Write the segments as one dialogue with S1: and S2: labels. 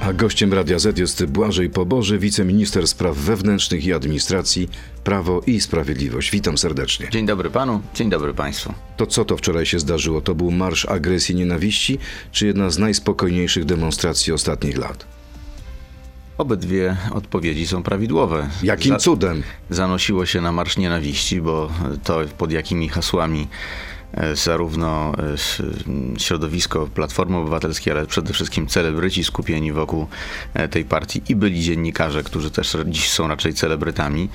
S1: A gościem Radia Z jest Błażej Poboży, wiceminister spraw wewnętrznych i administracji, Prawo i Sprawiedliwość. Witam serdecznie.
S2: Dzień dobry panu, dzień dobry państwu.
S1: To co to wczoraj się zdarzyło? To był marsz agresji, nienawiści, czy jedna z najspokojniejszych demonstracji ostatnich lat?
S2: Obydwie odpowiedzi są prawidłowe.
S1: Jakim
S2: Za-
S1: cudem?
S2: Zanosiło się na Marsz Nienawiści, bo to pod jakimi hasłami zarówno e, s- m, środowisko Platformy Obywatelskiej, ale przede wszystkim celebryci skupieni wokół e, tej partii i byli dziennikarze, którzy też dziś są raczej celebrytami,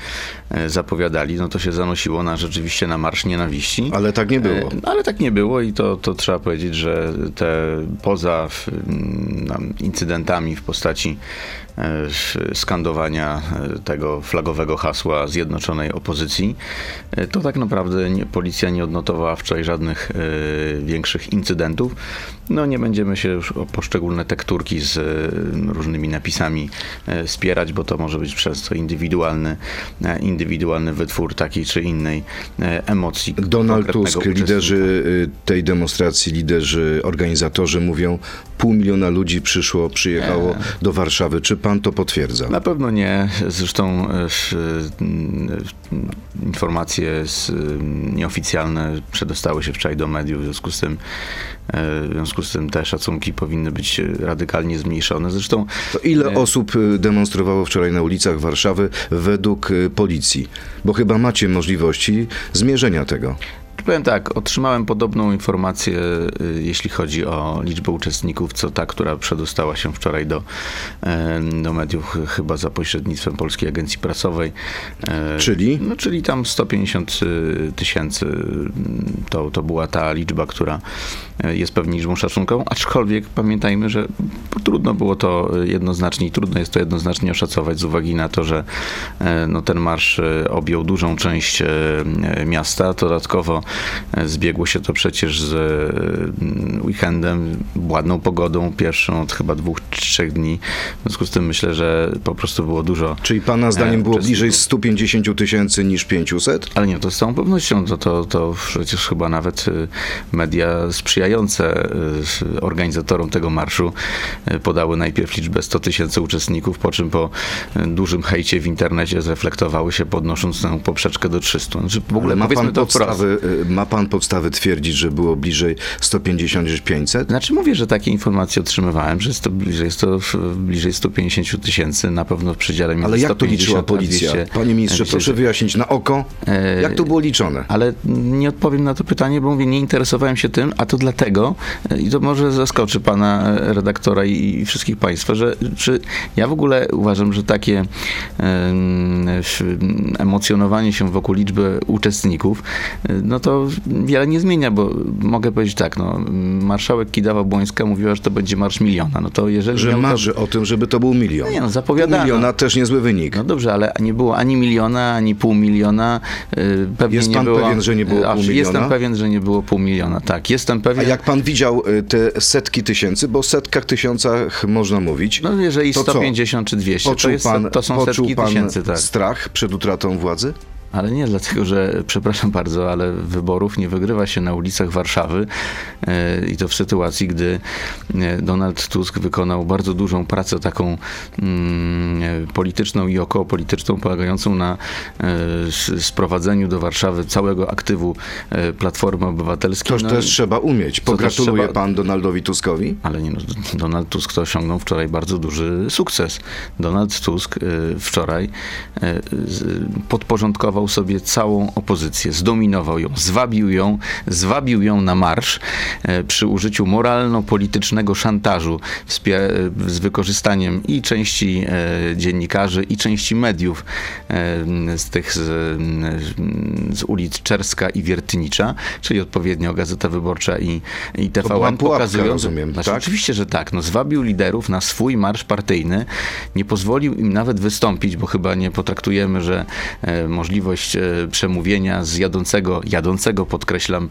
S2: e, zapowiadali, no to się zanosiło na rzeczywiście na Marsz Nienawiści.
S1: Ale tak nie było.
S2: E, no, Ale tak nie było i to, to trzeba powiedzieć, że te poza incydentami w postaci e, skandowania e, tego flagowego hasła zjednoczonej opozycji, e, to tak naprawdę nie, policja nie odnotowała wczoraj żadnych e, większych incydentów. No nie będziemy się już o poszczególne tekturki z e, różnymi napisami e, spierać, bo to może być przez to indywidualny, e, indywidualny wytwór takiej czy innej e, emocji.
S1: Donald Tusk, liderzy tej demonstracji, liderzy, organizatorzy mówią, pół miliona ludzi przyszło, przyjechało do Warszawy. Czy pan to potwierdza?
S2: Na pewno nie. Zresztą e, m, informacje m, nieoficjalne przedostały się wczoraj do mediów, w związku z tym, e, w związku z tym te szacunki powinny być e, radykalnie zmniejszone. Zresztą
S1: To ile
S2: e,
S1: osób demonstrowało wczoraj na ulicach Warszawy według policji? Bo chyba macie możliwości zmierzenia tego.
S2: Powiem tak, otrzymałem podobną informację, y, jeśli chodzi o liczbę uczestników, co ta, która przedostała się wczoraj do, e, do mediów, ch- chyba za pośrednictwem Polskiej Agencji Prasowej. E,
S1: Czyli?
S2: No, czyli tam 150 y, tysięcy to, to była ta liczba, która jest pewnie liczbą szacunkową, aczkolwiek pamiętajmy, że trudno było to jednoznacznie i trudno jest to jednoznacznie oszacować z uwagi na to, że no, ten marsz objął dużą część miasta. Dodatkowo zbiegło się to przecież z e, weekendem, ładną pogodą, pierwszą od chyba dwóch, trzech dni. W związku z tym myślę, że po prostu było dużo
S1: Czyli pana zdaniem
S2: E,
S1: było bliżej 150 tysięcy niż 500?
S2: Ale nie, to z całą pewnością, to, to, to przecież chyba nawet y, media sprzyjające y, organizatorom tego marszu y, podały najpierw liczbę 100 tysięcy uczestników, po czym po dużym hejcie w internecie zreflektowały się podnosząc tę poprzeczkę do 300. Znaczy w ogóle
S1: Ale ma pan, podstawy, ma pan podstawy twierdzić, że było bliżej 150 niż 500?
S2: Znaczy mówię, że takie informacje otrzymywałem, że jest to bliżej, jest to bliżej 150 tysięcy, na pewno w przedziale między
S1: Ale jak to
S2: 150
S1: liczyła policja?
S2: 200,
S1: Panie ministrze,
S2: 200.
S1: proszę wyjaśnić na oko,
S2: E,
S1: jak to było liczone?
S2: Ale nie odpowiem na to pytanie, bo mówię, nie interesowałem się tym, a to dlatego, e, i to może zaskoczy pana e, redaktora i, wszystkich państwa, że czy ja w ogóle uważam, że takie emocjonowanie się wokół liczby uczestników, no to wiele nie zmienia, bo mogę powiedzieć tak, no, marszałek Kidawa-Błońska mówiła, że to będzie marsz miliona. No to jeżeli
S1: Że
S2: miał to-
S1: marzy o tym, żeby to był milion.
S2: No nie, no,
S1: Pół
S2: zapowiadano.
S1: miliona też niezły wynik.
S2: No dobrze, ale nie było ani miliona, ani pół miliona. y, Pewnie
S1: Jest
S2: nie
S1: pan
S2: było,
S1: pewien, że nie było
S2: A,
S1: pół miliona?
S2: Jestem pewien, że nie było pół miliona, tak. Jestem
S1: A
S2: pewien.
S1: jak pan widział y, te setki tysięcy, bo o setkach tysiącach można mówić,
S2: No jeżeli
S1: to co?
S2: 150 czy 200, to, jest,
S1: pan,
S2: to są setki
S1: pan
S2: tysięcy, tak.
S1: strach przed utratą władzy?
S2: Ale nie dlatego, że, przepraszam bardzo, ale wyborów nie wygrywa się na ulicach Warszawy e, i to w sytuacji, gdy e, Donald Tusk wykonał bardzo dużą pracę taką mm, polityczną i okołopolityczną, polegającą na e, sprowadzeniu do Warszawy całego aktywu Platformy Obywatelskiej.
S1: Toż
S2: No
S1: też trzeba umieć. Pogratuluje
S2: trzeba-
S1: pan Donaldowi Tuskowi?
S2: ale nie, no, Donald Tusk to osiągnął wczoraj bardzo duży sukces. Donald Tusk wczoraj y, sobie całą opozycję, zdominował ją, zwabił ją, zwabił ją na marsz y, przy użyciu moralno-politycznego szantażu y, z wykorzystaniem i części y, dziennikarzy, i części mediów z tych z, z ulic Czerska i Wiertynicza, czyli odpowiednio Gazeta Wyborcza i, i TVN
S1: była pułapka,
S2: pokazują,
S1: rozumiem,
S2: znaczy,
S1: tak?
S2: Oczywiście, że tak. No, zwabił liderów na swój marsz partyjny, nie pozwolił im nawet wystąpić, bo chyba nie potraktujemy, że e, możliwość możliwość e, przemówienia z jadącego, jadącego podkreślam,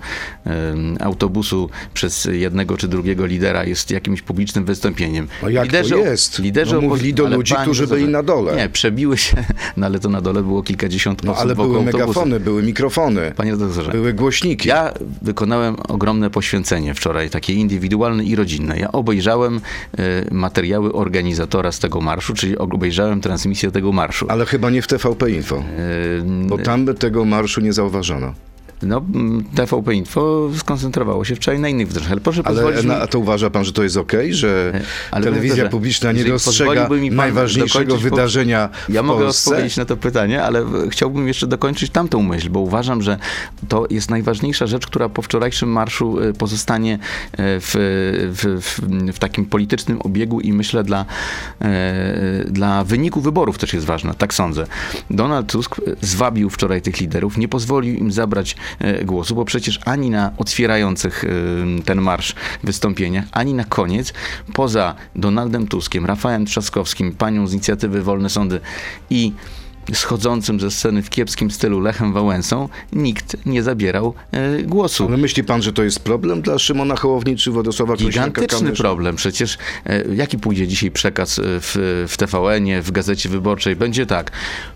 S2: autobusu przez jednego czy drugiego lidera jest jakimś publicznym wystąpieniem.
S1: No jak to jest?
S2: Liderzy
S1: No mówili do ludzi,
S2: panie
S1: którzy byli na dole.
S2: Nie, przebiły się, no ale to na dole było kilkadziesiąt
S1: No
S2: osób
S1: ale były
S2: autobusu.
S1: megafony, były mikrofony,
S2: Panie redaktorze,
S1: były głośniki.
S2: ja wykonałem ogromne poświęcenie wczoraj, takie indywidualne i rodzinne. Ja obejrzałem e, materiały organizatora z tego marszu, czyli obejrzałem transmisję tego marszu.
S1: Ale chyba nie w TVP Info,
S2: E,
S1: bo tam tego marszu nie zauważono.
S2: No, mm, TVP Info skoncentrowało się wczoraj na innych wydarzeniach, ale proszę
S1: Ale
S2: pozwolić
S1: na, a to uważa pan, że to jest okej, że
S2: E, ale
S1: telewizja publiczna nie dostrzega najważniejszego wydarzenia w
S2: Ja mogę
S1: Polsce?
S2: odpowiedzieć na to pytanie, ale chciałbym jeszcze dokończyć tamtą myśl, bo uważam, że to jest najważniejsza rzecz, która po wczorajszym marszu y, pozostanie y, w, w, w, w takim politycznym obiegu i myślę dla, dla wyniku wyborów też jest ważna, tak sądzę. Donald Tusk zwabił wczoraj tych liderów, nie pozwolił im zabrać głosu, bo przecież ani na otwierających y, ten marsz wystąpieniach, ani na koniec, poza Donaldem Tuskiem, Rafałem Trzaskowskim, panią z inicjatywy Wolne Sądy i schodzącym ze sceny w kiepskim stylu Lechem Wałęsą, nikt nie zabierał e, głosu.
S1: Ale myśli pan, że to jest problem dla Szymona Hołowni czy Władysława
S2: Gigantyczny problem. Przecież e, jaki pójdzie dzisiaj przekaz e, w, w TVN-ie, w Gazecie Wyborczej? Będzie tak.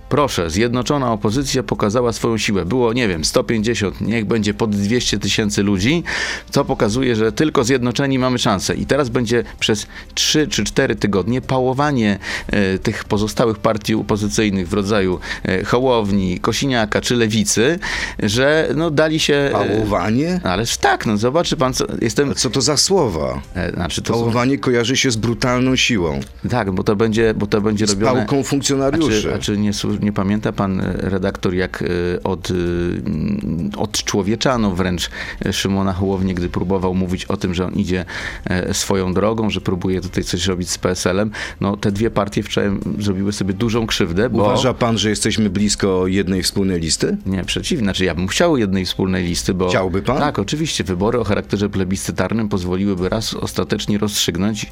S2: Proszę, zjednoczona opozycja pokazała swoją siłę. Było, nie wiem, 150, niech będzie pod 200 tysięcy ludzi, co pokazuje, że tylko zjednoczeni mamy szansę. I teraz będzie przez 3 czy 4 tygodnie pałowanie e, tych pozostałych partii opozycyjnych w rodzaju e, Hołowni, Kosiniaka czy Lewicy, że no dali się... e,
S1: Pałowanie?
S2: Ależ tak, no zobaczy pan, co, jestem...
S1: A Co to za słowa?
S2: E, Znaczy to są,
S1: Pałowanie kojarzy się z brutalną siłą,
S2: tak, bo to będzie, bo to będzie
S1: z
S2: robione...
S1: pałką
S2: A
S1: funkcjonariuszy.
S2: czy, a czy nie, nie pamięta pan e, redaktor, jak e, od, e, mm, odczłowieczano wręcz Szymona Hołownię, gdy próbował mówić o tym, że on idzie swoją drogą, że próbuje tutaj coś robić z PSL-em. No te dwie partie wczoraj zrobiły sobie dużą krzywdę, bo...
S1: Uważa pan, że jesteśmy blisko jednej wspólnej listy?
S2: Nie, przeciwnie. Znaczy, ja bym chciał jednej wspólnej listy, bo...
S1: Chciałby pan?
S2: Tak, oczywiście. Wybory o charakterze plebiscytarnym pozwoliłyby raz ostatecznie rozstrzygnąć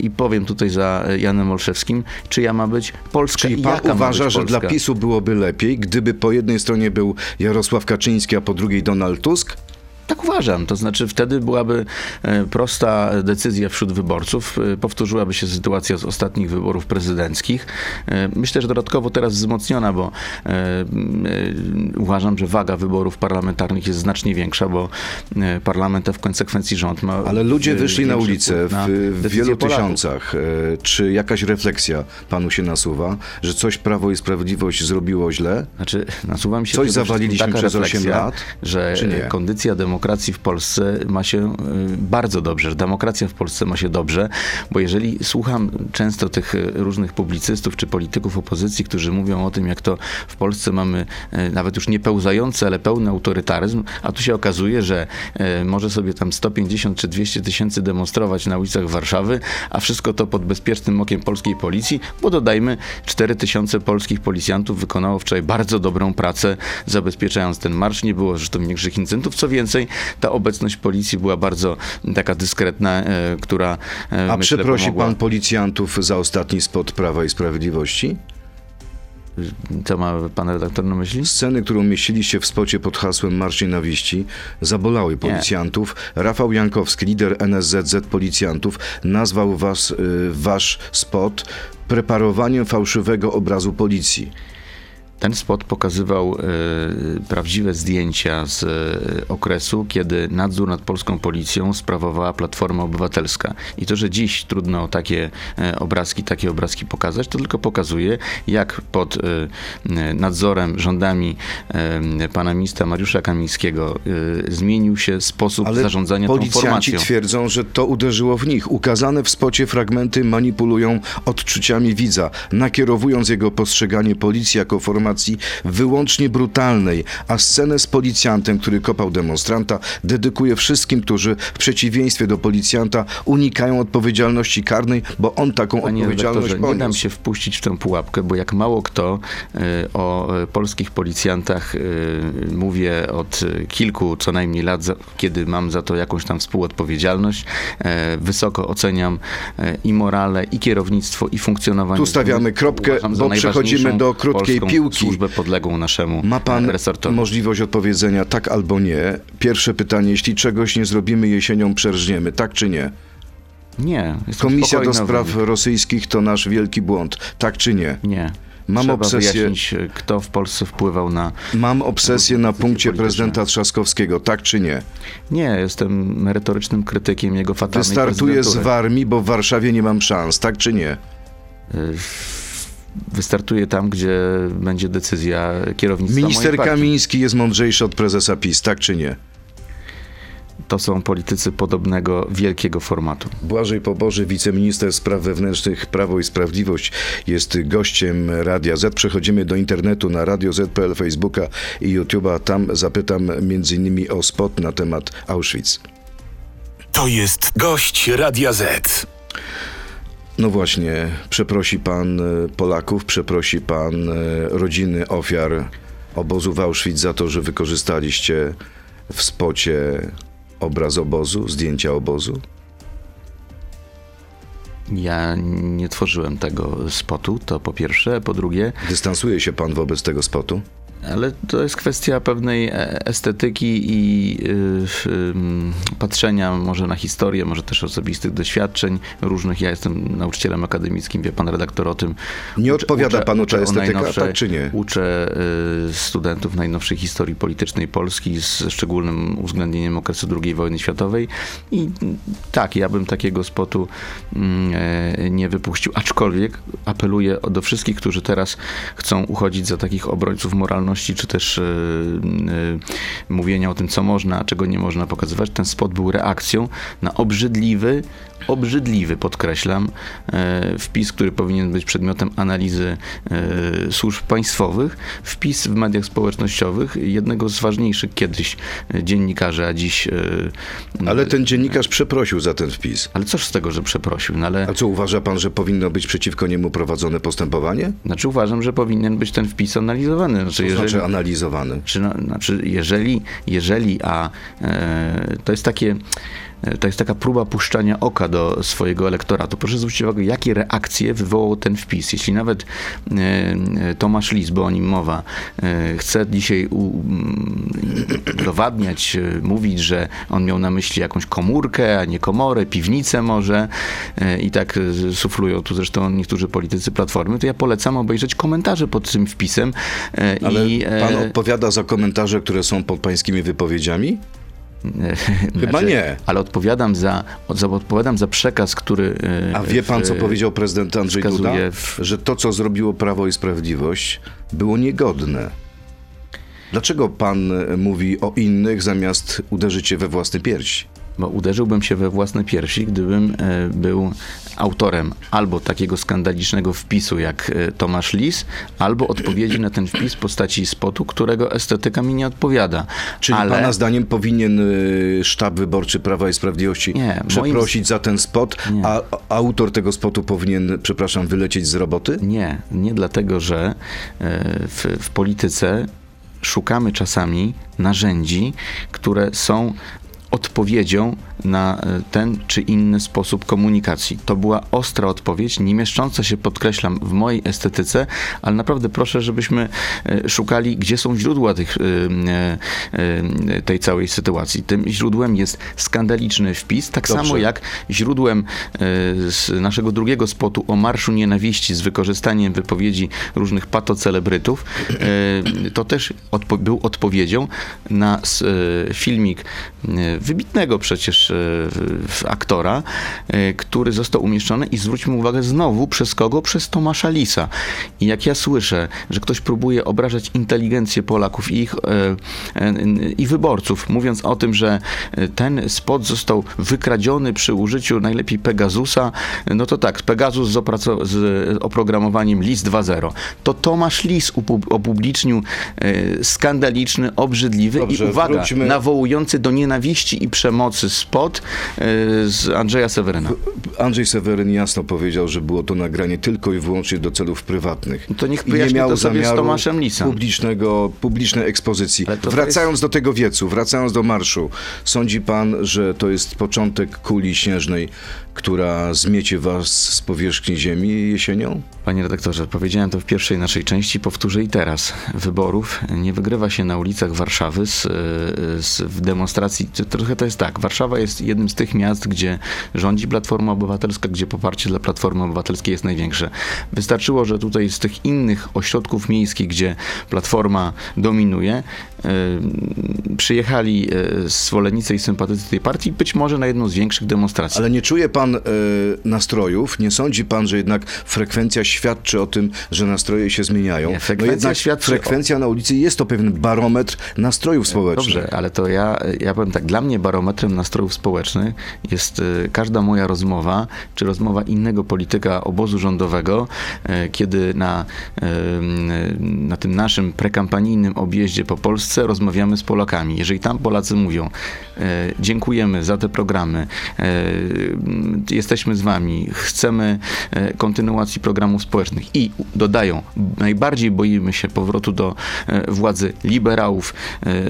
S2: i powiem tutaj za Janem Olszewskim, czyja ma być Polska
S1: Czyli pan uważa,
S2: być
S1: że. Dla PiSu byłoby lepiej, gdyby po jednej stronie był Jarosław Kaczyński, a po drugiej Donald Tusk?
S2: Tak uważam. To znaczy wtedy byłaby e, prosta decyzja wśród wyborców. E, Powtórzyłaby się sytuacja z ostatnich wyborów prezydenckich. E, Myślę, że dodatkowo teraz wzmocniona, bo uważam, że waga wyborów parlamentarnych jest znacznie większa, bo parlament, a w konsekwencji rząd ma.
S1: Ale ludzie wyszli na ulicę w, w wielu
S2: Polaków.
S1: tysiącach. Czy jakaś refleksja panu się nasuwa, że coś Prawo i Sprawiedliwość zrobiło źle?
S2: Znaczy, nasuwa mi się
S1: Coś zawaliliśmy przez osiem
S2: refleksja,
S1: lat,
S2: że
S1: czy nie?
S2: Demokracji w Polsce ma się y, bardzo dobrze, że demokracja w Polsce ma się dobrze, bo jeżeli słucham często tych y, różnych publicystów czy polityków opozycji, którzy mówią o tym, jak to w Polsce mamy y, nawet już nie pełzający, ale pełny autorytaryzm, a tu się okazuje, że może sobie tam 150 czy 200 tysięcy demonstrować na ulicach Warszawy, a wszystko to pod bezpiecznym okiem polskiej policji, bo dodajmy, 4 tysiące polskich policjantów wykonało wczoraj bardzo dobrą pracę, zabezpieczając ten marsz. Nie było zresztą większych incydentów. Co więcej, ta obecność policji była bardzo taka dyskretna, e, która e,
S1: A
S2: myślę,
S1: przeprosi
S2: pomogła.
S1: pan policjantów za ostatni spot Prawa i Sprawiedliwości?
S2: Co ma pan redaktor na myśli?
S1: Sceny, którą mieściliście w spocie pod hasłem Marsz Nienawiści, zabolały policjantów. Rafał Jankowski, lider NSZZ Policjantów, nazwał was, y, wasz spot preparowaniem fałszywego obrazu policji.
S2: Ten spot pokazywał e, prawdziwe zdjęcia z e, okresu, kiedy nadzór nad polską policją sprawowała Platforma Obywatelska. I to, że dziś trudno takie e, obrazki, takie obrazki pokazać, to tylko pokazuje, jak pod nadzorem, rządami pana ministra Mariusza Kamińskiego zmienił się sposób
S1: Ale
S2: zarządzania tą
S1: policjanci
S2: formacją.
S1: twierdzą, że to uderzyło w nich. Ukazane w spocie fragmenty manipulują odczuciami widza, nakierowując jego postrzeganie policji jako wyłącznie brutalnej, a scenę z policjantem, który kopał demonstranta, dedykuje wszystkim, którzy w przeciwieństwie do policjanta unikają odpowiedzialności karnej, bo on taką
S2: Panie
S1: odpowiedzialność
S2: redaktorze, nie dam
S1: poniósł.
S2: się wpuścić w tę pułapkę, bo jak mało kto e, o e, polskich policjantach e, mówię od kilku co najmniej lat, za- kiedy mam za to jakąś tam współodpowiedzialność. Wysoko oceniam i morale, i kierownictwo, i funkcjonowanie.
S1: Tu stawiamy kropkę, bo przechodzimy do krótkiej piłki.
S2: Służbę podległą naszemu
S1: Ma pan
S2: resortowi.
S1: możliwość odpowiedzenia tak albo nie. Pierwsze pytanie, jeśli czegoś nie zrobimy jesienią, przerżniemy, tak czy nie?
S2: Nie.
S1: Komisja do spraw
S2: wynik.
S1: rosyjskich to nasz wielki błąd, tak czy nie?
S2: Nie.
S1: Mam
S2: Trzeba
S1: obsesję-
S2: wyjaśnić, kto w Polsce wpływał na...
S1: Mam obsesję na punkcie prezydenta Trzaskowskiego, tak czy nie?
S2: Nie, jestem merytorycznym krytykiem jego fatalnej
S1: Wystartuję z
S2: prezydentury.
S1: armii, bo w Warszawie nie mam szans, tak czy nie?
S2: Wystartuję tam, gdzie będzie decyzja kierownictwa
S1: Minister. Kamiński jest mądrzejszy od prezesa PiS, tak czy nie?
S2: To są politycy podobnego wielkiego formatu.
S1: Błażej Poboży, wiceminister spraw wewnętrznych Prawo i Sprawiedliwość jest gościem Radia Z. Przechodzimy do internetu na Radio Z.pl, Facebooka i YouTube'a. Tam zapytam między innymi o spot na temat Auschwitz.
S3: To jest gość Radia Z.
S1: No właśnie, przeprosi pan e, Polaków, przeprosi pan e, rodziny ofiar obozu w Auschwitz za to, że wykorzystaliście w spocie obraz obozu, zdjęcia obozu?
S2: Ja nie tworzyłem tego spotu, to po pierwsze. Po drugie,
S1: Dystansuje się pan wobec tego spotu?
S2: Ale to jest kwestia pewnej e, estetyki i y, patrzenia może na historię, może też osobistych doświadczeń różnych. Ja jestem nauczycielem akademickim, wie pan redaktor o tym.
S1: Nie odpowiada panu
S2: o
S1: estetyka, tak czy nie?
S2: Uczę y, studentów najnowszej historii politycznej Polski z szczególnym uwzględnieniem okresu II wojny światowej i tak, ja bym takiego spotu mm, e, nie wypuścił, aczkolwiek apeluję do wszystkich, którzy teraz chcą uchodzić za takich obrońców moralności, czy też y, y, mówienia o tym, co można, a czego nie można pokazywać. Ten spot był reakcją na obrzydliwy, obrzydliwy, podkreślam, e, wpis, który powinien być przedmiotem analizy e, służb państwowych, wpis w mediach społecznościowych jednego z ważniejszych kiedyś e, dziennikarzy, a dziś...
S1: Ale ten dziennikarz przeprosił za ten wpis.
S2: Ale cóż z tego, że przeprosił? No ale
S1: A co, uważa pan, że powinno być przeciwko niemu prowadzone postępowanie?
S2: znaczy uważam, że powinien być ten wpis analizowany. Znaczy,
S1: To
S2: jeżeli,
S1: znaczy analizowany.
S2: Czy, no, znaczy, jeżeli, jeżeli, a e, to jest takie. E, To jest taka próba puszczania oka do swojego elektoratu. Proszę zwrócić uwagę, jakie reakcje wywołał ten wpis. Jeśli nawet e, e, Tomasz Lis, bo o nim mowa, chce dzisiaj udowadniać, mówić, że on miał na myśli jakąś komórkę, a nie komorę, piwnicę może i tak suflują tu zresztą niektórzy politycy Platformy, to ja polecam obejrzeć komentarze pod tym wpisem.
S1: Ale
S2: i,
S1: pan odpowiada za komentarze, które są pod pańskimi wypowiedziami? Chyba nie.
S2: Ale odpowiadam za, odpowiadam za przekaz, który. e,
S1: A wie pan,
S2: w-
S1: co powiedział prezydent Andrzej Duda?
S2: w-
S1: Że to, co zrobiło Prawo i Sprawiedliwość, było niegodne. Dlaczego pan e, mówi o innych, zamiast uderzyć się we własny pierś?
S2: Bo uderzyłbym się we własne piersi, gdybym e, był autorem albo takiego skandalicznego wpisu jak e, Tomasz Lis, albo odpowiedzi na ten wpis w postaci spotu, którego estetyka mi nie odpowiada.
S1: Czyli
S2: Ale
S1: pana zdaniem powinien y, sztab wyborczy Prawa i Sprawiedliwości
S2: Nie, moim
S1: przeprosić za ten spot,
S2: Nie.
S1: a autor tego spotu powinien, przepraszam, wylecieć z roboty?
S2: nie, nie dlatego, że e, w, w polityce szukamy czasami narzędzi, które są odpowiedzią na e, ten czy inny sposób komunikacji. To była ostra odpowiedź, nie mieszcząca się, podkreślam, w mojej estetyce, ale naprawdę proszę, żebyśmy e, szukali, gdzie są źródła tych, e, tej całej sytuacji. Tym źródłem jest skandaliczny wpis, tak
S1: Dobrze.
S2: samo jak źródłem z naszego drugiego spotu o Marszu Nienawiści z wykorzystaniem wypowiedzi różnych patocelebrytów, to też odpo- był odpowiedzią na filmik wybitnego przecież e, aktora, e, który został umieszczony i zwróćmy uwagę znowu przez kogo? Przez Tomasza Lisa. I jak ja słyszę, że ktoś próbuje obrażać inteligencję Polaków i ich e, i wyborców, mówiąc o tym, że ten spot został wykradziony przy użyciu najlepiej Pegasusa, no to tak, Pegasus z, z oprogramowaniem LIS 2.0. To Tomasz Lis opublicznił skandaliczny, obrzydliwy
S1: Dobrze,
S2: i uwaga,
S1: wróćmy-
S2: nawołujący do nienawiści i przemocy spot e, z Andrzeja Seweryna.
S1: Andrzej Seweryn jasno powiedział, że było to nagranie tylko i wyłącznie do celów prywatnych.
S2: To niech
S1: I nie miał
S2: to sobie z
S1: zamiaru publicznego, publicznej ekspozycji. Wracając do tego wiecu, wracając do marszu, sądzi pan, że to jest początek kuli śnieżnej, która zmiecie was z powierzchni ziemi jesienią?
S2: Panie redaktorze, powiedziałem to w pierwszej naszej części, powtórzę i teraz. Wyborów nie wygrywa się na ulicach Warszawy z, z, w demonstracji. Trochę to jest tak. Warszawa jest jednym z tych miast, gdzie rządzi Platforma Obywatelska, gdzie poparcie dla Platformy Obywatelskiej jest największe. Wystarczyło, że tutaj z tych innych ośrodków miejskich, gdzie Platforma dominuje, yy, przyjechali yy, zwolennicy i sympatycy tej partii, być może na jedną z większych demonstracji.
S1: Ale nie czuje pan y, nastrojów? Nie sądzi pan, że jednak frekwencja świadczy o tym, że nastroje się zmieniają?
S2: Nie, frekwencja
S1: no jednak
S2: świadczy
S1: frekwencja na ulicy jest to pewien barometr nastrojów społecznych.
S2: Dobrze, ale to ja, ja powiem tak, dla mnie barometrem nastrojów społecznych jest y, każda moja rozmowa, czy rozmowa innego polityka obozu rządowego, y, kiedy na, na tym naszym prekampanijnym objeździe po Polsce rozmawiamy z Polakami. Jeżeli tam Polacy mówią, dziękujemy za te programy, jesteśmy z wami, chcemy y, kontynuacji programów społecznych i dodają, najbardziej boimy się powrotu do y, władzy liberałów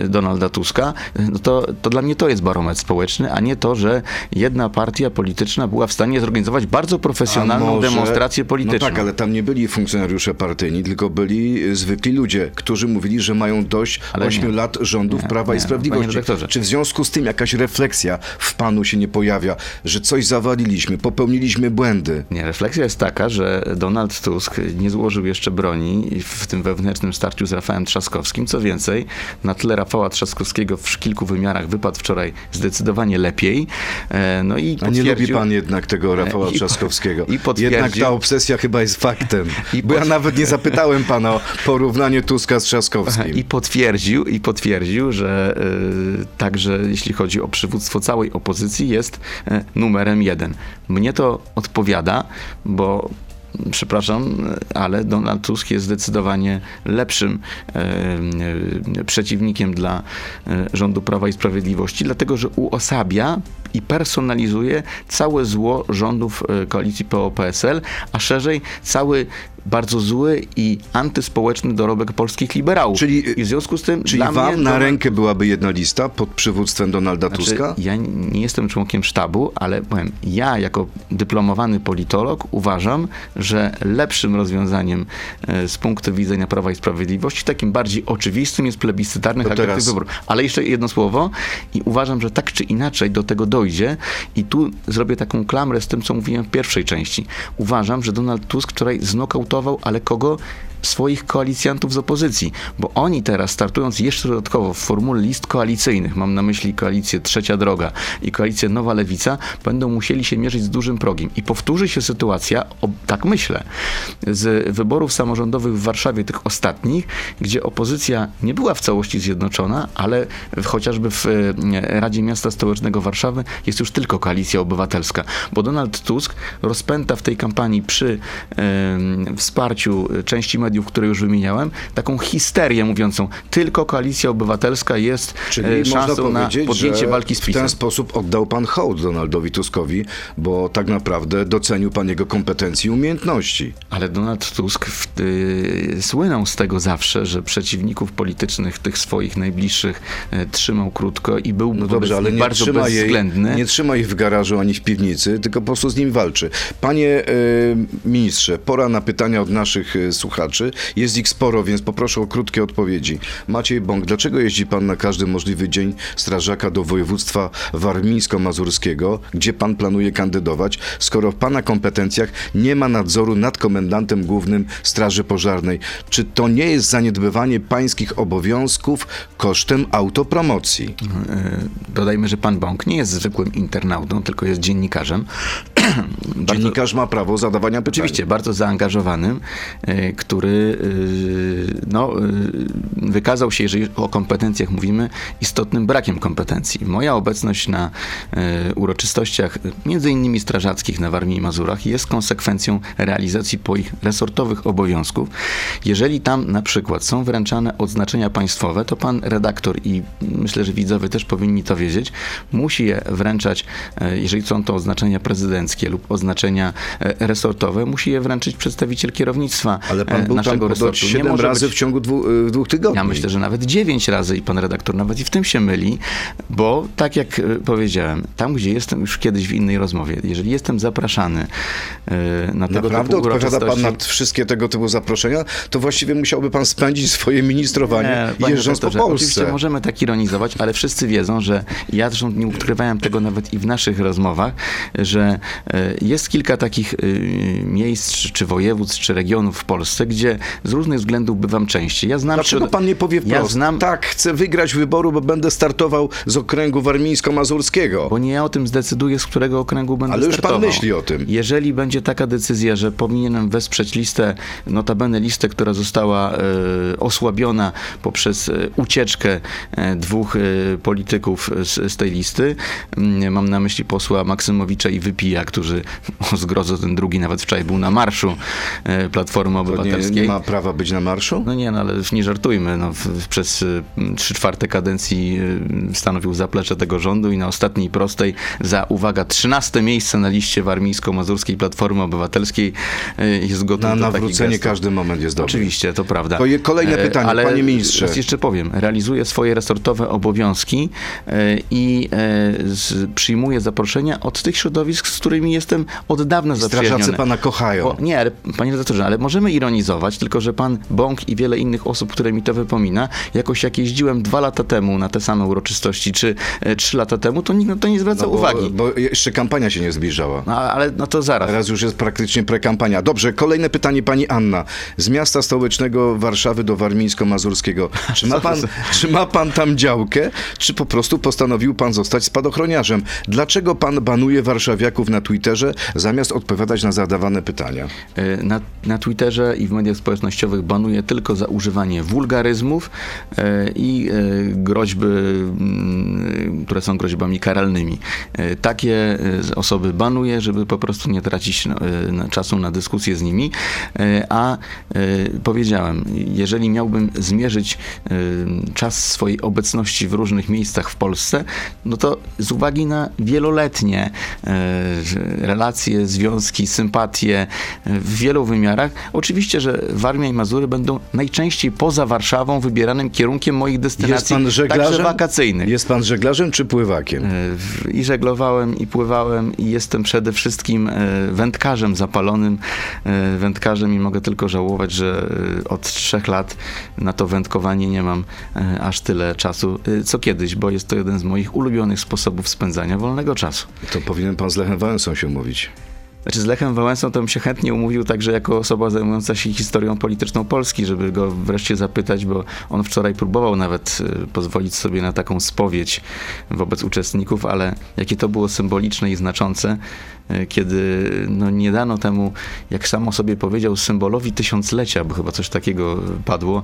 S2: y, Donalda Tuska, no to, to dla mnie to jest barometr społeczny, a nie to, że jedna partia polityczna była w stanie zorganizować bardzo profesjonalną
S1: może-
S2: demonstrację polityczną.
S1: No tak, ale tam nie byli funkcjonariusze partyjni, tylko byli zwykli ludzie, którzy mówili, że mają dość
S2: Ale
S1: 8
S2: nie.
S1: lat rządów
S2: Nie,
S1: Prawa
S2: nie,
S1: i
S2: panie
S1: Sprawiedliwości. Czy w związku z tym jakaś refleksja w panu się nie pojawia, że coś zawaliliśmy, popełniliśmy błędy?
S2: Nie, refleksja jest taka, że Donald Tusk nie złożył jeszcze broni w tym wewnętrznym starciu z Rafałem Trzaskowskim. Co więcej, na tle Rafała Trzaskowskiego w kilku wymiarach wypadł wczoraj zdecydowanie lepiej. E, No i
S1: A nie lubi pan jednak tego Rafała
S2: I-
S1: Trzaskowskiego.
S2: i potwierdził-
S1: Jednak ta obsesja chyba jest faktem.
S2: I
S1: Bo ja nawet nie zapytałem pana o porównanie Tuska z Trzaskowskim.
S2: I potwierdził, i potwierdził, że y, także jeśli chodzi o przywództwo całej opozycji, jest y, numerem jeden. Mnie to odpowiada, bo przepraszam, ale Donald Tusk jest zdecydowanie lepszym e, przeciwnikiem dla rządu Prawa i Sprawiedliwości, dlatego że uosabia i personalizuje całe zło rządów e, koalicji PO-PSL, a szerzej cały bardzo zły i antyspołeczny dorobek polskich liberałów.
S1: Czyli-
S2: I w związku z tym
S1: Czyli wam
S2: mnie
S1: na rękę byłaby jedna lista pod przywództwem Donalda
S2: znaczy,
S1: Tuska?
S2: Ja nie jestem członkiem sztabu, ale powiem, ja jako dyplomowany politolog uważam, że lepszym rozwiązaniem e, z punktu widzenia Prawa i Sprawiedliwości, takim bardziej oczywistym jest plebiscytarny
S1: To
S2: charakter wyborów. Ale jeszcze jedno słowo i uważam, że tak czy inaczej do tego dojdzie i tu zrobię taką klamrę z tym, co mówiłem w pierwszej części. Uważam, że Donald Tusk wczoraj znokautował, ale kogo? Swoich koalicjantów z opozycji, bo oni teraz startując jeszcze dodatkowo w formule list koalicyjnych, mam na myśli koalicję Trzecia Droga i koalicję Nowa Lewica, będą musieli się mierzyć z dużym progiem. I powtórzy się sytuacja, o, tak myślę, z wyborów samorządowych w Warszawie, tych ostatnich, gdzie opozycja nie była w całości zjednoczona, ale chociażby w e, Radzie Miasta Stołecznego Warszawy jest już tylko koalicja obywatelska, bo Donald Tusk rozpęta w tej kampanii przy em, wsparciu części mediów, które już wymieniałem, taką histerię mówiącą, tylko koalicja obywatelska jest
S1: Czyli
S2: e,
S1: można
S2: szansą na podjęcie walki z
S1: w
S2: PiSem.
S1: ten sposób oddał pan hołd Donaldowi Tuskowi, bo tak naprawdę docenił pan jego kompetencje i umiejętności.
S2: Ale Donald Tusk w, y, słynął z tego zawsze, że przeciwników politycznych, tych swoich najbliższych, y, trzymał krótko i był
S1: No dobrze, ale nie
S2: bardzo
S1: trzyma, jej,
S2: bezwzględny.
S1: nie trzyma ich w garażu ani w piwnicy, tylko po prostu z nim walczy. Panie e, ministrze, pora na pytania od naszych e, Jest ich sporo, więc poproszę o krótkie odpowiedzi. Maciej Bąk, dlaczego jeździ pan na każdy możliwy dzień strażaka do województwa warmińsko-mazurskiego, gdzie pan planuje kandydować, skoro w pana kompetencjach nie ma nadzoru nad komendantem głównym Straży Pożarnej? Czy to nie jest zaniedbywanie pańskich obowiązków kosztem autopromocji?
S2: Y, Dodajmy, że pan Bąk nie jest zwykłym internautą, tylko jest dziennikarzem.
S1: Dziennikarz ma prawo zadawania pytań.
S2: Oczywiście, bardzo zaangażowanym, y, który y, no, y, wykazał się, jeżeli o kompetencjach mówimy, istotnym brakiem kompetencji. Moja obecność na y, uroczystościach, między innymi strażackich na Warmii i Mazurach, jest konsekwencją realizacji moich resortowych obowiązków. Jeżeli tam na przykład są wręczane odznaczenia państwowe, to pan redaktor i myślę, że widzowie też powinni to wiedzieć, musi je wręczać, jeżeli są to oznaczenia prezydenckie lub oznaczenia resortowe, musi je wręczyć przedstawiciel kierownictwa
S1: Ale pan był
S2: naszego resortu. Nie
S1: 7
S2: może
S1: razy
S2: być-
S1: w ciągu dwu, y, dwóch tygodni.
S2: ja myślę, że nawet dziewięć razy i pan redaktor nawet i w tym się myli, bo tak jak e, powiedziałem, tam gdzie jestem już kiedyś w innej rozmowie, jeżeli jestem zapraszany e, na tego
S1: Naprawdę
S2: typu
S1: odpowiada pan na wszystkie tego typu zaproszenia, to właściwie musiałby pan spędzić swoje ministrowanie
S2: panie
S1: jeżdżąc po
S2: redaktorze, Oczywiście
S1: Polsce.
S2: możemy tak ironizować, ale wszyscy wiedzą, że ja zresztą nie ukrywałem tego nawet i w naszych rozmowach, że jest kilka takich miejsc, czy województw, czy regionów w Polsce, gdzie z różnych względów bywam częściej. Ja znam
S1: Dlaczego
S2: środ-
S1: pan nie powie
S2: Ja
S1: wprost?
S2: znam,
S1: Tak, chcę wygrać wyboru, bo będę startował z okręgu warmińsko-mazurskiego.
S2: Bo nie ja o tym zdecyduję, z którego okręgu będę
S1: Ale już pan
S2: startował.
S1: myśli o tym.
S2: Jeżeli będzie taka decyzja, że powinienem wesprzeć listę, notabene listę, która została e, osłabiona poprzez e, ucieczkę e, dwóch e, polityków z, z tej listy, mm, mam na myśli posła Maksymowicza i Wypija, którzy, o zgrozo, ten drugi nawet wczoraj był na marszu e, Platformy
S1: To nie, ma prawa być na marszu?
S2: No nie, no ale nie żartujmy. No, przez y, trzy czwarte kadencji y, stanowił zaplecze tego rządu i na ostatniej prostej za, uwaga, 13 miejsce na liście warmińsko-mazurskiej Platformy Obywatelskiej y, jest gotów
S1: Na
S2: do
S1: nawrócenie każdy moment jest dobry.
S2: Oczywiście, to prawda.
S1: Kolejne
S2: E,
S1: pytanie,
S2: ale
S1: panie ministrze.
S2: raz jeszcze powiem, realizuję swoje resortowe obowiązki e, i e, z, przyjmuję zaproszenia od tych środowisk, z którymi jestem od dawna
S1: Strażacy
S2: zaprzyjaźniony.
S1: pana kochają.
S2: Bo, nie, ale panie redaktorze, ale możemy ironizować, tylko że pan Bąk i wiele innych osób, które mi to wypomina, jakoś jak jeździłem dwa lata temu na te same uroczystości, czy e, trzy lata temu, to nikt na to nie zwraca
S1: No bo,
S2: uwagi.
S1: Bo jeszcze kampania się nie zbliżała.
S2: No, ale no to zaraz.
S1: Teraz już jest praktycznie prekampania. Dobrze, kolejne pytanie pani Anna. Z miasta stołecznego Warszawy do warmińsko-mazurskiego. Czy ma, pan, czy ma pan tam działkę, czy po prostu postanowił pan zostać spadochroniarzem? Dlaczego pan banuje warszawiaków na Twitterze, zamiast odpowiadać na zadawane pytania?
S2: E, Na, na Twitterze i w mediach społecznościowych banuję tylko za używanie wulgaryzmów e, i e, groźby, mm, które są groźbami karalnymi. E, Takie osoby banuję, żeby po prostu nie tracić no, czasu na dyskusję z nimi. A powiedziałem, jeżeli miałbym zmierzyć czas swojej obecności w różnych miejscach w Polsce, no to z uwagi na wieloletnie relacje, związki, sympatie w wielu wymiarach, oczywiście, że Warmia i Mazury będą najczęściej poza Warszawą wybieranym kierunkiem moich
S1: Jest
S2: destynacji,
S1: pan żeglarzem?
S2: także wakacyjnych.
S1: Jest pan żeglarzem czy pływakiem?
S2: E, I żeglowałem, i pływałem, i jestem przede wszystkim e, wędkarzem zapalonym, e, wędkarzem i mogę tylko żałować, że od trzech lat na to wędkowanie nie mam aż tyle czasu, co kiedyś, bo jest to jeden z moich ulubionych sposobów spędzania wolnego czasu.
S1: To powinien pan z Lechem Wałęsą się umówić.
S2: Znaczy z Lechem Wałęsą to bym się chętnie umówił także jako osoba zajmująca się historią polityczną Polski, żeby go wreszcie zapytać, bo on wczoraj próbował nawet y, pozwolić sobie na taką spowiedź wobec uczestników, ale jakie to było symboliczne i znaczące, kiedy no, nie dano temu, jak sam o sobie powiedział, symbolowi tysiąclecia, bo chyba coś takiego padło,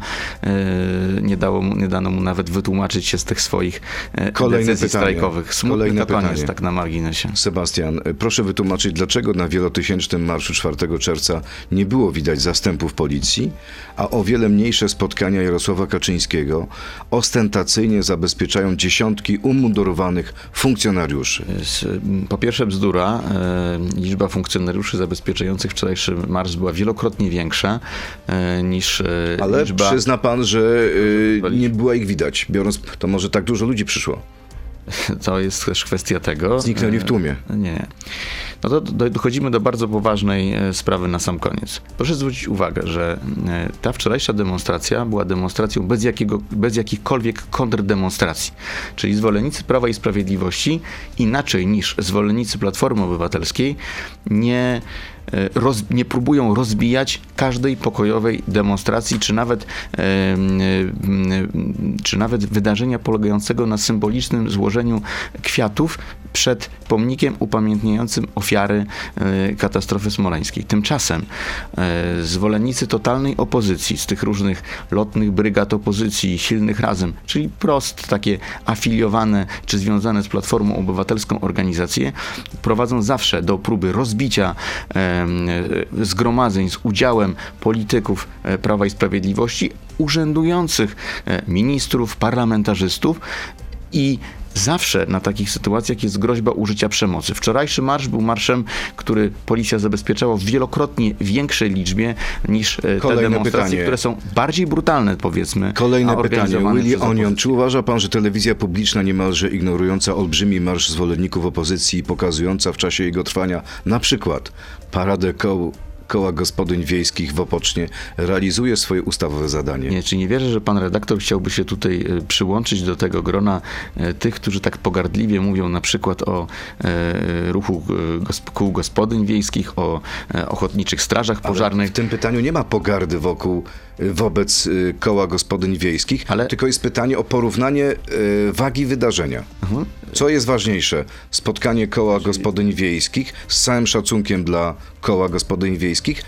S2: y, nie, dało mu, nie dano mu nawet wytłumaczyć się z tych swoich y,
S1: Kolejne
S2: decyzji
S1: pytanie.
S2: strajkowych. Smutny
S1: Kolejne pytanie.
S2: tak na marginesie.
S1: Sebastian, proszę wytłumaczyć, dlaczego na wielotysięcznym marszu 4 czerwca nie było widać zastępów policji, a o wiele mniejsze spotkania Jarosława Kaczyńskiego ostentacyjnie zabezpieczają dziesiątki umundurowanych funkcjonariuszy.
S2: Z- Po pierwsze bzdura, e, liczba funkcjonariuszy zabezpieczających wczorajszy marsz była wielokrotnie większa e, niż e,
S1: Ale
S2: liczba...
S1: przyzna pan, że nie było ich widać, biorąc, to może tak dużo ludzi przyszło.
S2: To jest też kwestia tego.
S1: Zniknęli w tłumie.
S2: Nie, nie. No to do, dochodzimy do bardzo poważnej e, sprawy na sam koniec. Proszę zwrócić uwagę, że e, ta wczorajsza demonstracja była demonstracją bez, jakiego, bez jakichkolwiek kontrdemonstracji. Czyli zwolennicy Prawa i Sprawiedliwości, inaczej niż zwolennicy Platformy Obywatelskiej, nie, roz, nie próbują rozbijać każdej pokojowej demonstracji, czy nawet, e, m, czy nawet wydarzenia polegającego na symbolicznym złożeniu kwiatów przed pomnikiem upamiętniającym ofiary e, katastrofy smoleńskiej. Tymczasem e, zwolennicy totalnej opozycji, z tych różnych lotnych brygad opozycji, silnych razem, czyli prost takie afiliowane czy związane z Platformą Obywatelską organizacje, prowadzą zawsze do próby rozbicia e, e, zgromadzeń z udziałem polityków e, Prawa i Sprawiedliwości, urzędujących e, ministrów, parlamentarzystów i zawsze na takich sytuacjach jest groźba użycia przemocy. Wczorajszy marsz był marszem, który policja zabezpieczała w wielokrotnie większej liczbie niż e, te
S1: Kolejne
S2: demonstracje,
S1: pytanie.
S2: które są bardziej brutalne, powiedzmy.
S1: Kolejne pytanie. Willy Onion, czy uważa pan, że telewizja publiczna niemalże ignorująca olbrzymi marsz zwolenników opozycji i pokazująca w czasie jego trwania na przykład paradę koł, koła gospodyń wiejskich w Opocznie realizuje swoje ustawowe zadanie?
S2: Nie, czy nie wierzę, że pan redaktor chciałby się tutaj e, przyłączyć do tego grona e, tych, którzy tak pogardliwie mówią na przykład o e, ruchu kół gospodyń wiejskich, o ochotniczych strażach pożarnych.
S1: W tym pytaniu nie ma pogardy wokół, wobec y, koła gospodyń wiejskich,
S2: Ale-
S1: tylko jest pytanie o porównanie y, wagi wydarzenia.
S2: Mhm.
S1: Co jest ważniejsze? Spotkanie koła gospodyń wiejskich z całym szacunkiem dla koła gospodyń wiejskich,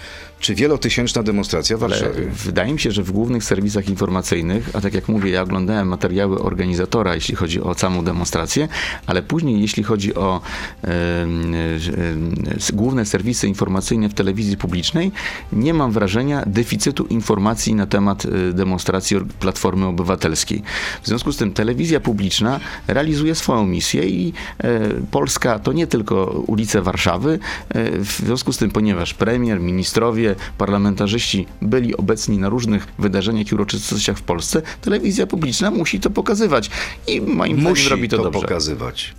S1: czy wielotysięczna demonstracja w
S2: Ale
S1: Warszawie?
S2: wydaje mi się, że w głównych serwisach informacyjnych, a tak jak mówię, ja oglądałem materiały organizatora, jeśli chodzi o samą demonstrację, ale później, jeśli chodzi o em, em, s- główne serwisy informacyjne w telewizji publicznej, nie mam wrażenia deficytu informacji na temat e, demonstracji or- Platformy Obywatelskiej. W związku z tym telewizja publiczna realizuje swoją misję i e, Polska to nie tylko ulice Warszawy. E, w związku z tym, ponieważ premier, ministrowie, parlamentarzyści byli obecni na różnych wydarzeniach i uroczystościach w Polsce, telewizja publiczna musi to pokazywać. I moim
S1: Musi
S2: zdaniem robi to,
S1: to
S2: dobrze.
S1: pokazywać.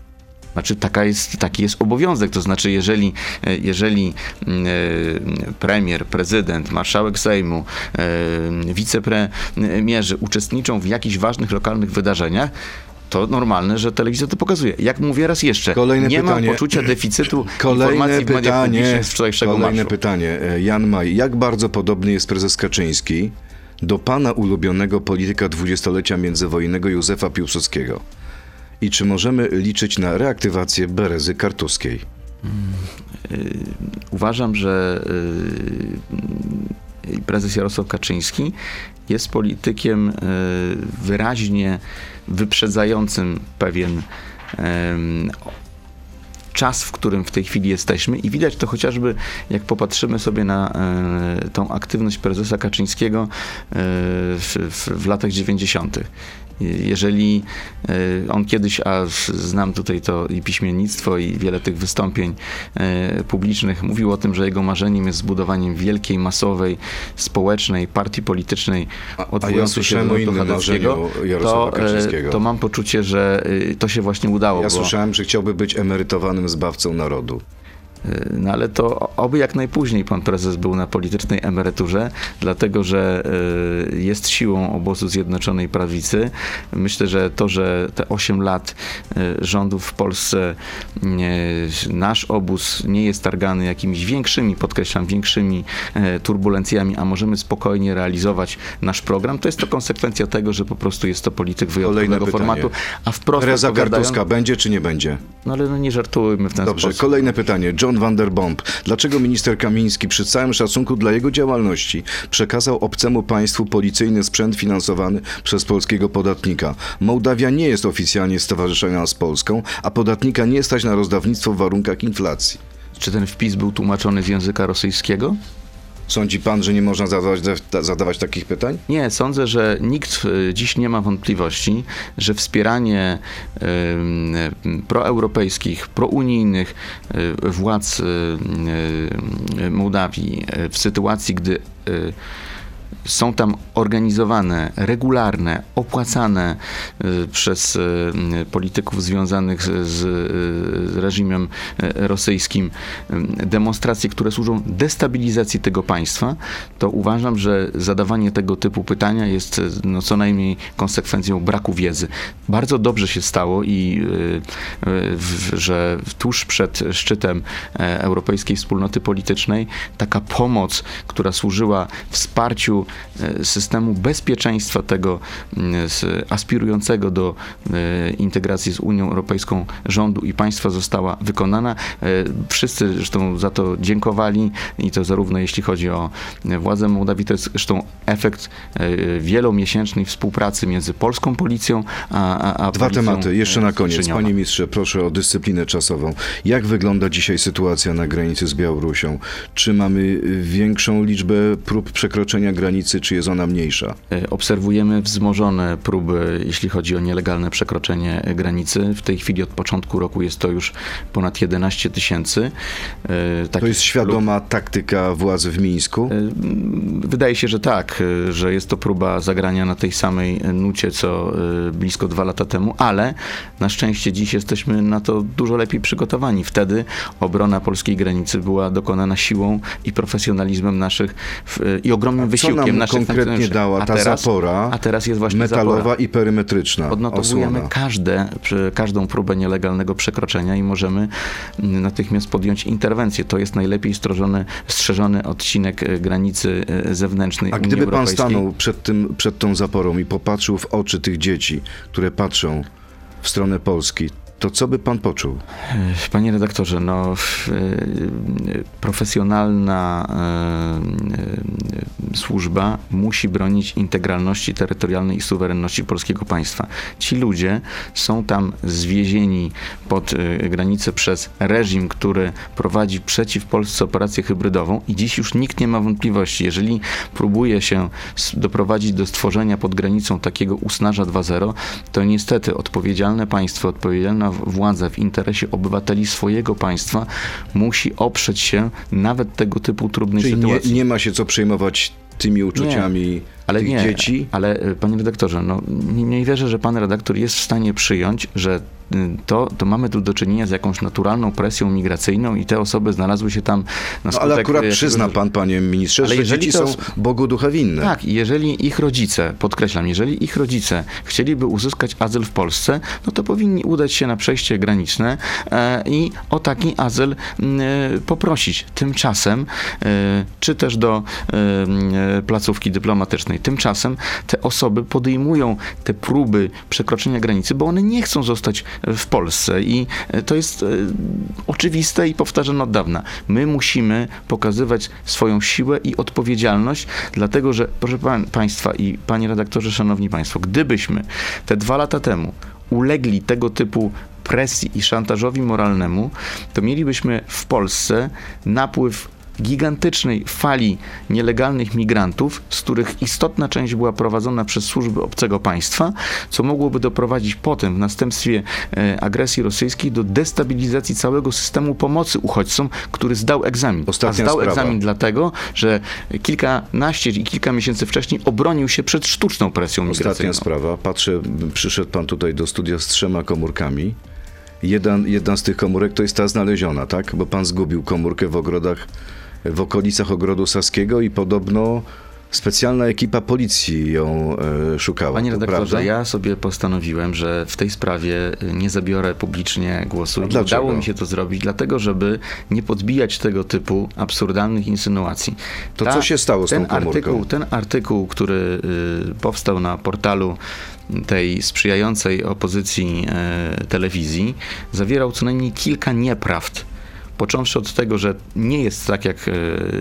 S2: Znaczy taka jest, taki jest obowiązek, to znaczy jeżeli, e, jeżeli e, premier, prezydent, marszałek Sejmu, e, wicepremierzy uczestniczą w jakichś ważnych lokalnych wydarzeniach, to normalne, że telewizja to pokazuje. Jak mówię raz jeszcze,
S1: Kolejne
S2: nie
S1: pytanie.
S2: mam poczucia deficytu
S1: Kolejne
S2: informacji w mediach
S1: pytanie,
S2: z wczorajszego
S1: kolejne
S2: marszu.
S1: pytanie. E, Jan Maj, jak bardzo podobny jest prezes Kaczyński do pana ulubionego polityka dwudziestolecia międzywojennego Józefa Piłsudskiego? I czy możemy liczyć na reaktywację Berezy Kartuskiej?
S2: Uważam, że prezes Jarosław Kaczyński jest politykiem y, wyraźnie wyprzedzającym pewien czas, w którym w tej chwili jesteśmy i widać to chociażby, jak popatrzymy sobie na e, tą aktywność prezesa Kaczyńskiego e, w, w, w latach 90. Jeżeli e, on kiedyś, a znam tutaj to i piśmiennictwo, i wiele tych wystąpień e, publicznych, mówił o tym, że jego marzeniem jest zbudowaniem wielkiej, masowej, społecznej partii politycznej
S1: a ja
S2: odwołującej się do
S1: o innym
S2: Chadeckiego,
S1: marzeniu Jarosława
S2: to, e, to mam poczucie, że to się właśnie udało.
S1: Ja
S2: bo...
S1: słyszałem, że chciałby być emerytowanym zbawcą narodu.
S2: No ale to oby jak najpóźniej pan prezes był na politycznej emeryturze, dlatego że y, jest siłą obozu Zjednoczonej Prawicy. Myślę, że to, że te 8 lat y, rządów w Polsce, y, nasz obóz nie jest targany jakimiś większymi, podkreślam, większymi y, turbulencjami, a możemy spokojnie realizować nasz program, to jest to konsekwencja tego, że po prostu jest to polityk wyjątkowego formatu, a wprost odpowiadają-
S1: Kartuska będzie czy nie będzie?
S2: No ale no nie żartujmy w ten
S1: Dobrze,
S2: sposób.
S1: kolejne pytanie. John van der Bomb. Dlaczego minister Kamiński przy całym szacunku dla jego działalności przekazał obcemu państwu policyjny sprzęt finansowany przez polskiego podatnika? Mołdawia nie jest oficjalnie stowarzyszona z Polską, a podatnika nie stać na rozdawnictwo w warunkach inflacji.
S2: Czy ten wpis był tłumaczony z języka rosyjskiego?
S1: Sądzi pan, że nie można zadawać, zadawać takich pytań?
S2: Nie, sądzę, że nikt y, dziś nie ma wątpliwości, że wspieranie y, proeuropejskich, prounijnych y, władz y, Mołdawii w sytuacji, gdy y, są tam organizowane, regularne, opłacane y, przez y, y, polityków związanych z, reżimem rosyjskim demonstracje, które służą destabilizacji tego państwa, to uważam, że zadawanie tego typu pytania jest no, co najmniej konsekwencją braku wiedzy. Bardzo dobrze się stało i że tuż przed szczytem e, Europejskiej Wspólnoty Politycznej taka pomoc, która służyła wsparciu e, systemu bezpieczeństwa tego mm, aspirującego do e, integracji z Unią Europejską rządu i państwa została wykonana. E, Wszyscy zresztą za to dziękowali i to zarówno jeśli chodzi o władze Mołdawii, to jest zresztą efekt wielomiesięcznej współpracy między polską policją a, a, a
S1: Dwa tematy. Jeszcze na koniec.
S2: Krzyczyniowa.
S1: Panie ministrze, proszę o dyscyplinę czasową. Jak wygląda dzisiaj sytuacja na granicy z Białorusią? Czy mamy większą liczbę prób przekroczenia granicy? Granicy, czy jest ona mniejsza?
S2: E, Obserwujemy wzmożone próby, jeśli chodzi o nielegalne przekroczenie granicy. W tej chwili od początku roku jest to już ponad 11 tysięcy. E,
S1: To
S2: takich
S1: jest świadoma taktyka władz w Mińsku?
S2: E, Wydaje się, że tak, że jest to próba zagrania na tej samej nucie, co blisko dwa lata temu, ale na szczęście dziś jesteśmy na to dużo lepiej przygotowani. Wtedy obrona polskiej granicy była dokonana siłą i profesjonalizmem naszych w, i ogromnym wysiłkiem
S1: nam konkretnie dała
S2: A
S1: ta
S2: teraz-
S1: zapora
S2: A teraz jest właśnie
S1: metalowa
S2: zapora.
S1: i perymetryczna
S2: Odnotowujemy
S1: osłona?
S2: każde, każdą próbę nielegalnego przekroczenia i możemy mm, natychmiast podjąć interwencję. To jest najlepiej strzeżony, strzeżony odcinek e, granicy e, zewnętrznej
S1: A
S2: Unii
S1: gdyby pan stanął przed, tym, przed tą zaporą i popatrzył w oczy tych dzieci, które patrzą w stronę Polski, to co by pan poczuł?
S2: Panie redaktorze, no w- e, profesjonalna e, służba musi bronić integralności terytorialnej i suwerenności polskiego państwa. Ci ludzie są tam zwiezieni pod granicę przez reżim, który prowadzi przeciw Polsce operację hybrydową i dziś już nikt nie ma wątpliwości. Jeżeli próbuje się doprowadzić do stworzenia pod granicą takiego usnarza 2.0, to niestety odpowiedzialne państwo, odpowiedzialna władza w interesie obywateli swojego państwa musi oprzeć się nawet tego typu trudnej
S1: Czyli nie,
S2: sytuacji.
S1: nie ma się co przejmować tymi uczuciami
S2: ale
S1: tych
S2: nie,
S1: dzieci?
S2: Ale e, panie redaktorze, no nie, nie wierzę, że pan redaktor jest w stanie przyjąć, że to, to mamy tu do czynienia z jakąś naturalną presją migracyjną i te osoby znalazły się tam na
S1: No,
S2: skutek...
S1: ale akurat
S2: jakiegoś-
S1: przyzna pan, panie ministrze,
S2: Ale
S1: że
S2: jeżeli
S1: dzieci
S2: to
S1: są Bogu ducha winne.
S2: Tak, jeżeli ich rodzice, podkreślam, jeżeli ich rodzice chcieliby uzyskać azyl w Polsce, no to powinni udać się na przejście graniczne e, i o taki azyl m, e, poprosić. Tymczasem, e, czy też do e, e, placówki dyplomatycznej, tymczasem te osoby podejmują te próby przekroczenia granicy, bo one nie chcą zostać w Polsce i e, to jest e, oczywiste i powtarzane od dawna. My musimy pokazywać swoją siłę i odpowiedzialność, dlatego że, proszę pan, Państwa i Panie redaktorze, Szanowni Państwo, gdybyśmy te dwa lata temu ulegli tego typu presji i szantażowi moralnemu, to mielibyśmy w Polsce napływ gigantycznej fali nielegalnych migrantów, z których istotna część była prowadzona przez służby obcego państwa, co mogłoby doprowadzić potem w następstwie e, agresji rosyjskiej do destabilizacji całego systemu pomocy uchodźcom, który zdał egzamin.
S1: Ostatnia
S2: A zdał
S1: sprawa.
S2: egzamin dlatego, że kilkanaście i kilka miesięcy wcześniej obronił się przed sztuczną presją
S1: Ostatnia
S2: migracyjną.
S1: sprawa. Patrzę, przyszedł pan tutaj do studia z trzema komórkami. Jeden, jedna z tych komórek to jest ta znaleziona, tak? Bo pan zgubił komórkę w ogrodach, w okolicach ogrodu Saskiego i podobno specjalna ekipa policji ją e, szukała.
S2: Panie
S1: To
S2: redaktorze,
S1: prawda?
S2: ja sobie postanowiłem, że w tej sprawie y, nie zabiorę publicznie głosu.
S1: A
S2: I
S1: dlaczego?
S2: udało mi się to zrobić, dlatego żeby nie podbijać tego typu absurdalnych insynuacji.
S1: To co się stało z
S2: ten
S1: tą komórką?
S2: artykuł, ten artykuł, który y, powstał na portalu tej sprzyjającej opozycji e, telewizji, zawierał co najmniej kilka nieprawd. Począwszy od tego, że nie jest tak, jak e,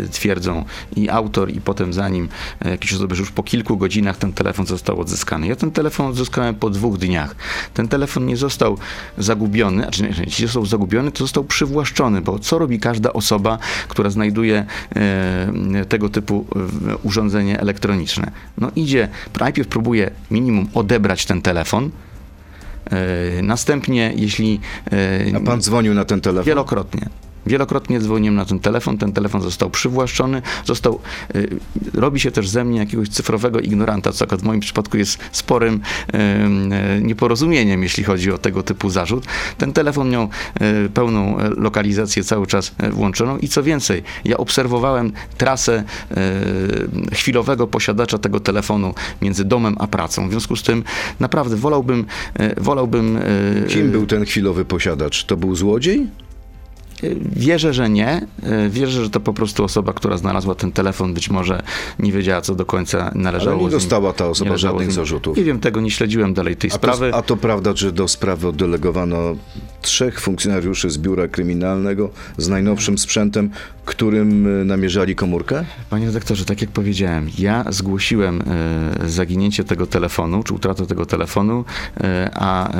S2: twierdzą i autor, i potem za nim e, jakieś osoby, że już po kilku godzinach ten telefon został odzyskany. Ja ten telefon odzyskałem po dwóch dniach. Ten telefon nie został zagubiony, znaczy nie, jeśli został zagubiony, to został przywłaszczony, bo co robi każda osoba, która znajduje e, tego typu e, urządzenie elektroniczne? No idzie, najpierw próbuje minimum odebrać ten telefon, następnie jeśli... e,
S1: A pan dzwonił na ten telefon?
S2: Wielokrotnie. Wielokrotnie dzwoniłem na ten telefon, ten telefon został przywłaszczony, został, y, robi się też ze mnie jakiegoś cyfrowego ignoranta, co akurat w moim przypadku jest sporym y, y, nieporozumieniem, jeśli chodzi o tego typu zarzut. Ten telefon miał y, pełną e, lokalizację cały czas e, włączoną i co więcej, ja obserwowałem trasę y, chwilowego posiadacza tego telefonu między domem a pracą. W związku z tym naprawdę wolałbym, y, wolałbym y,
S1: Kim był ten chwilowy posiadacz? To był złodziej?
S2: Wierzę, że nie. Wierzę, że to po prostu osoba, która znalazła ten telefon, być może nie wiedziała, co do końca należało.
S1: Ale nie dostała ta osoba żadnych zarzutów.
S2: Nie wiem tego, nie śledziłem dalej tej
S1: A
S2: sprawy.
S1: to, a to prawda, że do sprawy oddelegowano trzech funkcjonariuszy z biura kryminalnego z najnowszym sprzętem, którym e, namierzali komórkę?
S2: Panie redaktorze, tak jak powiedziałem, ja zgłosiłem e, zaginięcie tego telefonu, czy utratę tego telefonu, e, a e,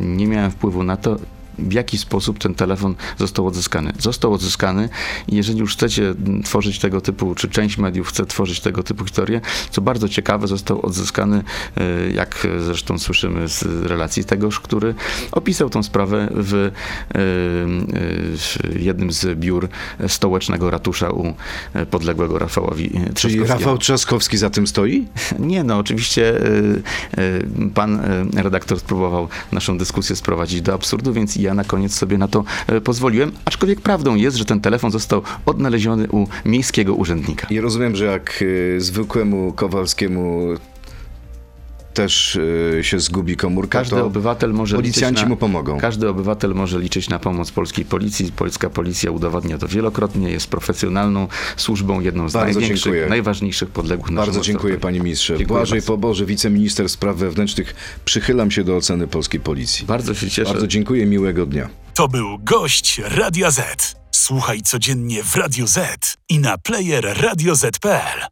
S2: nie miałem wpływu na to, w jaki sposób ten telefon został odzyskany. Został odzyskany i jeżeli już chcecie tworzyć tego typu, czy część mediów chce tworzyć tego typu historie, co bardzo ciekawe, został odzyskany, e, jak zresztą słyszymy z relacji tegoż, który opisał tą sprawę w, e, w jednym z biur stołecznego ratusza u e, podległego Rafałowi
S1: Czyli
S2: Trzaskowskiemu.
S1: Rafał Trzaskowski za tym stoi?
S2: Nie, no oczywiście pan redaktor spróbował naszą dyskusję sprowadzić do absurdu, więc ja na koniec sobie na to y, pozwoliłem. Aczkolwiek prawdą jest, że ten telefon został odnaleziony u miejskiego urzędnika.
S1: I rozumiem, że jak y, zwykłemu Kowalskiemu też y, się zgubi komórka,
S2: Każdy
S1: to
S2: obywatel może
S1: policjanci
S2: liczyć na,
S1: mu pomogą.
S2: Każdy obywatel może liczyć na pomoc polskiej policji. Polska policja udowadnia to wielokrotnie, jest profesjonalną służbą, jedną z
S1: Bardzo
S2: największych,
S1: dziękuję.
S2: najważniejszych podległych
S1: Bardzo dziękuję panie ministrze.
S2: Dziękuję
S1: Błażej
S2: bardzo.
S1: Poboże, wiceminister spraw wewnętrznych. Przychylam się do oceny polskiej policji.
S2: Bardzo się cieszę.
S1: Bardzo dziękuję, miłego dnia.
S3: To był gość Radia Z. Słuchaj codziennie w Radio Z i na player radioz.pl.